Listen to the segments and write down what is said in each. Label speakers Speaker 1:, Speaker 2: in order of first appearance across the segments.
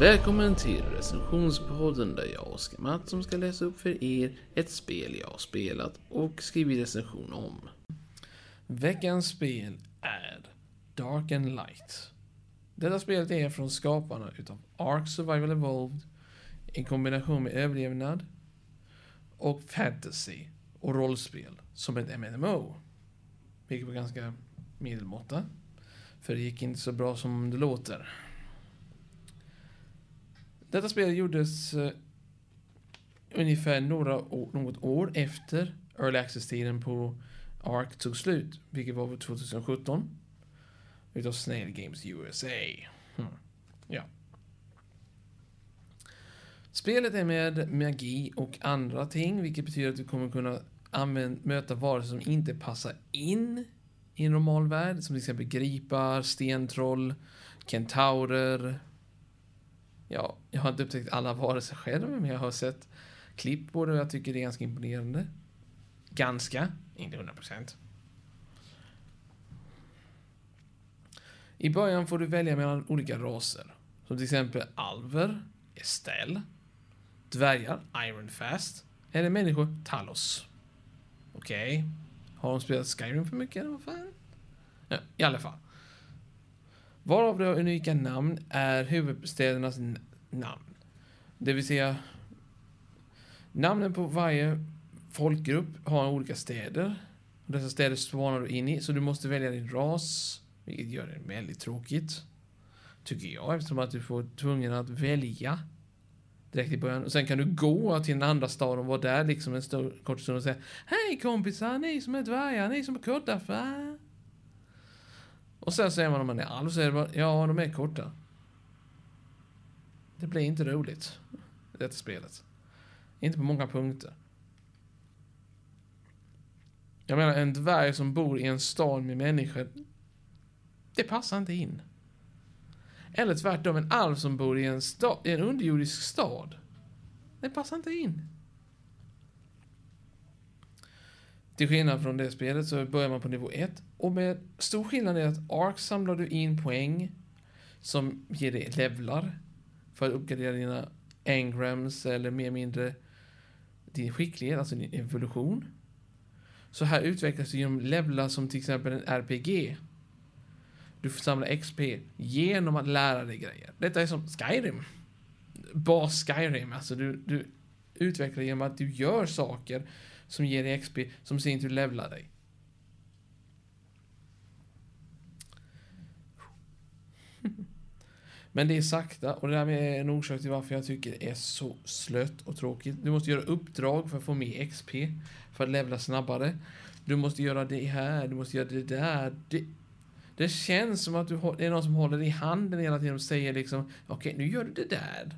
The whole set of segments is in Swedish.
Speaker 1: Välkommen till recensionspodden där jag, Oskar Mattsson, ska läsa upp för er ett spel jag har spelat och skrivit recension om. Veckans spel är Dark and Light. Detta spelet är från skaparna utav Ark Survival Evolved i kombination med överlevnad och fantasy och rollspel som ett MMO. Vilket var ganska medelmåtta. För det gick inte så bra som det låter. Detta spel gjordes uh, ungefär några år, något år efter Early Access-tiden på Ark tog slut, vilket var 2017. Utav Snail Games USA. Hmm. Ja. Spelet är med magi och andra ting, vilket betyder att du kommer kunna använd, möta varelser som inte passar in i en normal värld, som till exempel gripar, stentroll, kentaurer. Ja, jag har inte upptäckt alla varelser själv, men jag har sett klipp på det och jag tycker det är ganska imponerande. Ganska, inte 100%. I början får du välja mellan olika raser. Som till exempel alver, Estelle, dvärgar, Ironfast, eller människor, Talos. Okej. Okay. Har de spelat Skyrim för mycket eller vad fan? Ja, i alla fall. Varav de unika namn är huvudstädernas namn. Det vill säga namnen på varje folkgrupp har olika städer. Dessa städer spanar du in i, så du måste välja din ras, vilket gör det väldigt tråkigt. Tycker jag, eftersom att du får tvungen att välja direkt i början. Och sen kan du gå till en andra stad och vara där liksom en stor, kort stund och säga Hej kompisar, ni som är dvärgar, ni som är kuddar, för... Och sen säger man om man är alv så är det bara, ja de är korta. Det blir inte roligt, detta spelet. Inte på många punkter. Jag menar, en dvärg som bor i en stad med människor, det passar inte in. Eller tvärtom, en alv som bor i en, sta- i en underjordisk stad. Det passar inte in. Till skillnad från det spelet så börjar man på nivå 1. Och med stor skillnad är att ARK samlar du in poäng som ger dig levlar för att uppgradera dina engrams eller mer eller mindre din skicklighet, alltså din evolution. Så här utvecklas du genom levlar som till exempel en RPG. Du får samla XP genom att lära dig grejer. Detta är som Skyrim. Bas Skyrim, alltså du, du utvecklar genom att du gör saker som ger dig XP, som sin tur levlar dig. Men det är sakta och det där är en orsak till varför jag tycker det är så slött och tråkigt. Du måste göra uppdrag för att få mer XP, för att levla snabbare. Du måste göra det här, du måste göra det där. Det, det känns som att du, det är någon som håller dig i handen hela tiden och säger liksom okej, okay, nu gör du det där.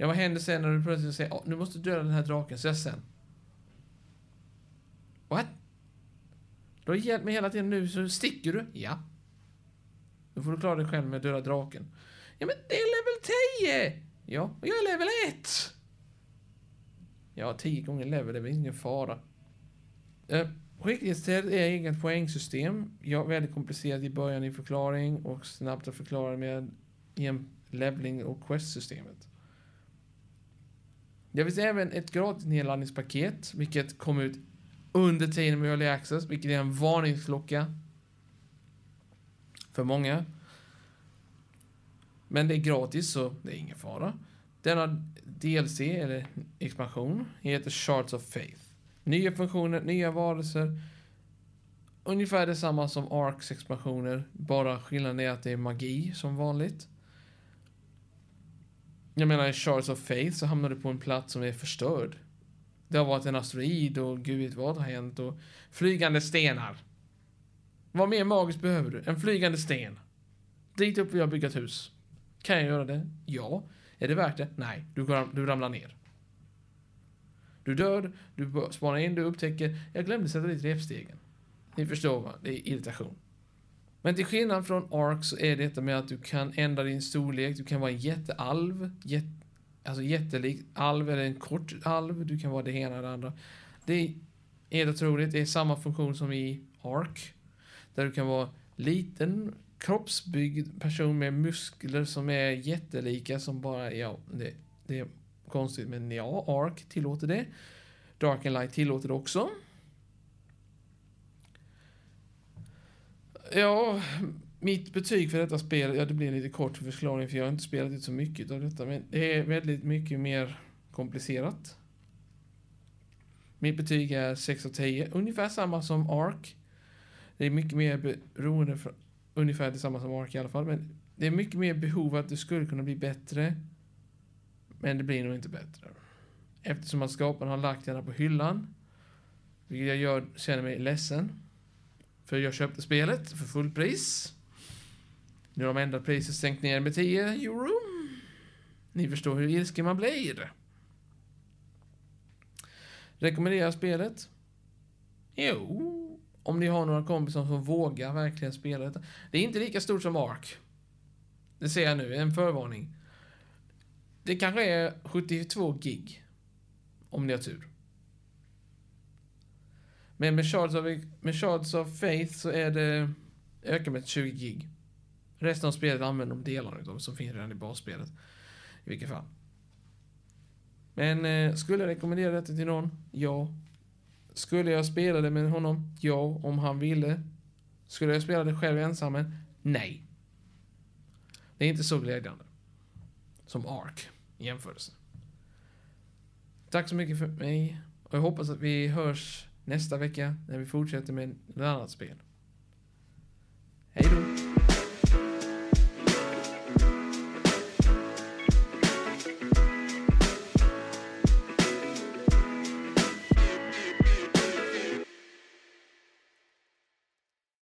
Speaker 1: Ja, vad händer sen när du plötsligt säger oh, nu måste du döda den här draken, ses sen. What? Du har hjälpt mig hela tiden nu, så sticker du? Ja. Då får du klara dig själv med att döda draken. Ja, men det är level 10! Ja, och jag är level 1! Ja, 10 gånger level, det är väl ingen fara. Uh, Skicklighetstest är eget poängsystem. Jag är väldigt komplicerat i början i förklaring och snabbt att förklara med levling och quest-systemet. Det finns även ett gratis nedladdningspaket, vilket kom ut under tiden med Early Access, vilket är en varningsklocka för många. Men det är gratis, så det är ingen fara. Denna DLC, eller expansion, heter Shards of Faith. Nya funktioner, nya varelser. Ungefär detsamma som Arcs expansioner, bara skillnaden är att det är magi som vanligt. Jag menar, i Shards of Faith så hamnar du på en plats som är förstörd. Det har varit en asteroid och gud vet vad har hänt och flygande stenar. Vad mer magiskt behöver du? En flygande sten. Dit upp vill jag bygga ett hus. Kan jag göra det? Ja. Är det värt det? Nej. Du, du ramlar ner. Du dör, du spanar in, du upptäcker, jag glömde sätta dit repstegen. Ni förstår va? Det är irritation. Men till skillnad från Ark så är detta med att du kan ändra din storlek, du kan vara en jättealv, jätt, alltså jättelik alv eller en kort alv, du kan vara det ena eller det andra. Det är helt otroligt, det är samma funktion som i Ark. Där du kan vara liten, kroppsbyggd person med muskler som är jättelika som bara, ja, det, det är konstigt men ja, Ark tillåter det. Dark and Light tillåter det också. Ja, mitt betyg för detta spel, ja det blir en lite kort förklaring för jag har inte spelat ut så mycket av detta men det är väldigt mycket mer komplicerat. Mitt betyg är 6 av 10, ungefär samma som Ark. Det är mycket mer beroende, för, ungefär detsamma som Ark i alla fall, men det är mycket mer behov att det skulle kunna bli bättre. Men det blir nog inte bättre. Eftersom att skaparen har lagt denna på hyllan, vilket jag gör, känner mig ledsen. För jag köpte spelet för fullpris. Nu har de ändrat priset sänkt ner med 10 euro. Ni förstår hur ilsken man blir. Rekommenderar spelet? Jo, om ni har några kompisar som vågar verkligen spela detta. Det är inte lika stort som Ark. Det ser jag nu, en förvarning. Det kanske är 72 gig. Om ni har tur. Men med Shards of, med Shards of Faith så är det ökar med 20 gig. Resten av spelet använder de delarna utav som finns redan i basspelet. I vilket fall. Men eh, skulle jag rekommendera detta till någon? Ja. Skulle jag spela det med honom? Ja, om han ville. Skulle jag spela det själv ensam? Nej. Det är inte så glädjande. Som Ark i jämförelse. Tack så mycket för mig. Och jag hoppas att vi hörs nästa vecka när vi fortsätter med ett annat spel.